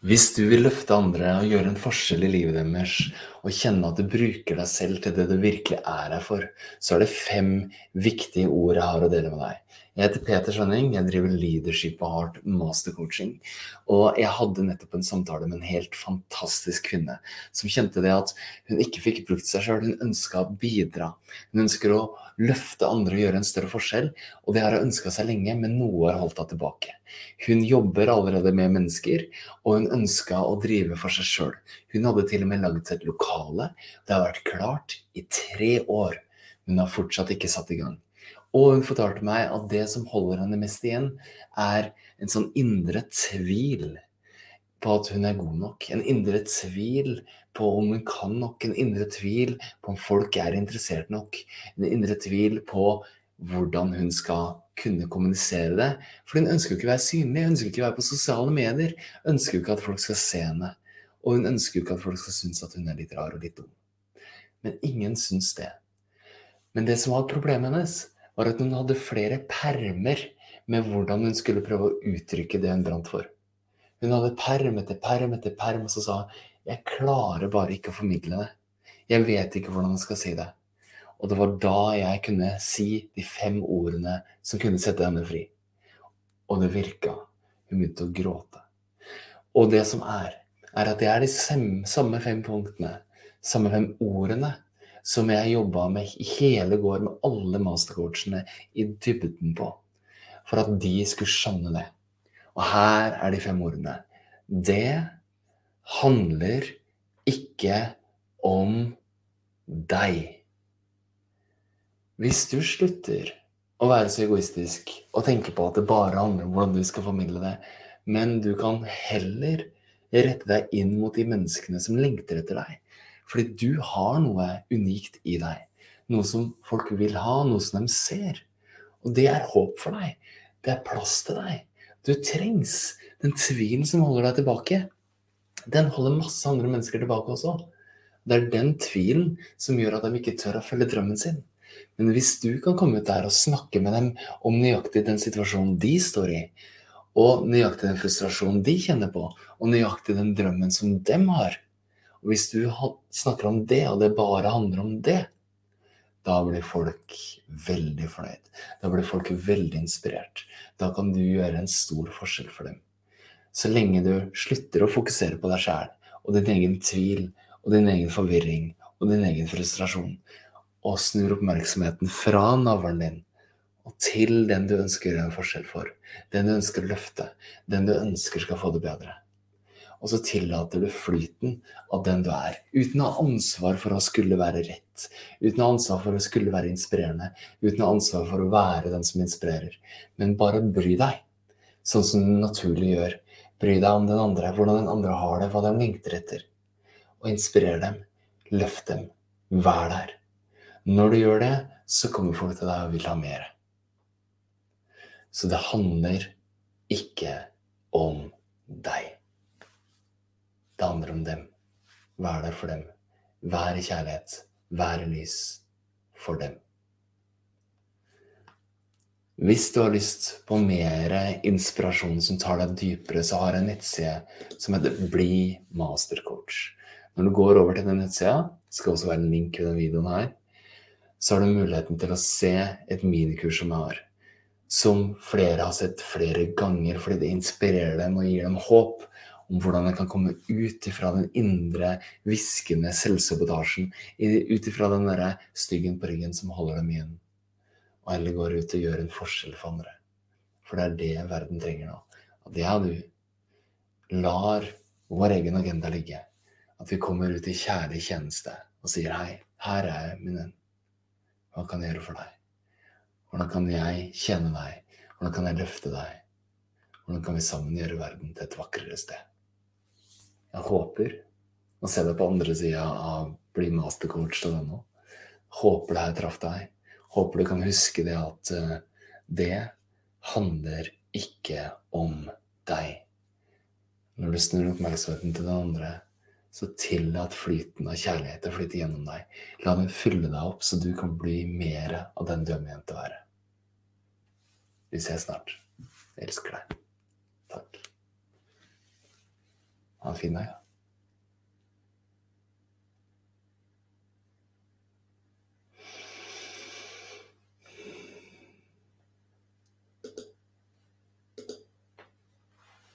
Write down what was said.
Hvis du vil løfte andre og gjøre en forskjell i livet deres, og kjenne at du bruker deg selv til det du virkelig er her for, så er det fem viktige ord jeg har å dele med deg. Jeg heter Peter Skjønning, jeg driver Leadership og Heart Mastercoaching. Og jeg hadde nettopp en samtale med en helt fantastisk kvinne som kjente det at hun ikke fikk brukt seg sjøl, hun ønska å bidra. Hun ønsker å løfte andre og gjøre en større forskjell, og det har hun ønska seg lenge, men noe har holdt henne tilbake. Hun jobber allerede med mennesker, og hun ønska å drive for seg sjøl. Hun hadde til og med laget seg et lokale, det har vært klart i tre år, men hun har fortsatt ikke satt i gang. Og hun fortalte meg at det som holder henne mest igjen, er en sånn indre tvil på at hun er god nok. En indre tvil på om hun kan nok. En indre tvil på om folk er interessert nok. En indre tvil på hvordan hun skal kunne kommunisere det. For hun ønsker jo ikke å være synlig, hun ønsker ikke å være på sosiale medier. Ønsker jo ikke at folk skal se henne. Og hun ønsker jo ikke at folk skal synes at hun er litt rar og litt dum. Men ingen syns det. Men det som var problemet hennes, var at hun hadde flere permer med hvordan hun skulle prøve å uttrykke det hun brant for. Hun hadde perm etter perm etter perm, og så sa jeg klarer bare ikke å formidle det. Jeg vet ikke hvordan jeg skal si det. Og det var da jeg kunne si de fem ordene som kunne sette henne fri. Og det virka. Hun begynte å gråte. Og det som er, er at det er de samme fem punktene, samme fem ordene, som jeg jobba med i hele går med alle mastercoachene i dybden på, for at de skulle skjønne det. Og her er de fem ordene. Det handler ikke om deg. Hvis du slutter å være så egoistisk og tenke på at det bare handler om hvordan du skal formidle det, men du kan heller rette deg inn mot de menneskene som lengter etter deg, fordi du har noe unikt i deg. Noe som folk vil ha, noe som de ser. Og det er håp for deg. Det er plass til deg. Du trengs. Den tvilen som holder deg tilbake, den holder masse andre mennesker tilbake også. Det er den tvilen som gjør at de ikke tør å følge drømmen sin. Men hvis du kan komme ut der og snakke med dem om nøyaktig den situasjonen de står i, og nøyaktig den frustrasjonen de kjenner på, og nøyaktig den drømmen som dem har, og hvis du snakker om det, og det bare handler om det, da blir folk veldig fornøyd. Da blir folk veldig inspirert. Da kan du gjøre en stor forskjell for dem. Så lenge du slutter å fokusere på deg sjæl og din egen tvil og din egen forvirring og din egen frustrasjon, og snur oppmerksomheten fra navlen din og til den du ønsker å gjøre en forskjell for, den du ønsker å løfte, den du ønsker skal få det bedre og så tillater du flyten av den du er. Uten å ha ansvar for å skulle være rett, uten å ha ansvar for å skulle være inspirerende, uten å ha ansvar for å være den som inspirerer. Men bare bry deg, sånn som du naturlig gjør. Bry deg om den andre, hvordan den andre har det, hva de lengter etter. Og inspirer dem. Løft dem. Vær der. Når du gjør det, så kommer folk til deg og vil ha mer. Så det handler ikke om deg. Det handler om dem. Vær der for dem. Vær i kjærlighet. Vær i lys for dem. Hvis du har lyst på mer inspirasjon som tar deg dypere, så har jeg en nettside som heter Bli mastercoach. Når du går over til den nettsida, skal også være en link i denne videoen her, så har du muligheten til å se et minikurs som jeg har. Som flere har sett flere ganger fordi det inspirerer dem og gir dem håp om hvordan jeg kan komme ut ifra den indre, hviskende selvsabotasjen, ut ifra den derre styggen på ryggen som holder dem igjen, og heller går ut og gjør en forskjell for andre. For det er det verden trenger nå. At jeg og du lar vår egen agenda ligge. At vi kommer ut i kjærlig tjeneste og sier hei, her er jeg, min venn. Hva kan jeg gjøre for deg? Hvordan kan jeg tjene deg? Hvordan kan jeg løfte deg? Hvordan kan vi sammen gjøre verden til et vakrere sted? Jeg håper å se deg på andre sida av bli mastercoach til denne. Håper det her traff deg. Håper du kan huske det at uh, det handler ikke om deg. Når du snur oppmerksomheten til den andre, så tillat flyten av kjærlighet å flyte gjennom deg. La den fylle deg opp, så du kan bli mer av den du er ment å være. Vi ses snart. Jeg elsker deg. Takk. Ha en fin dag.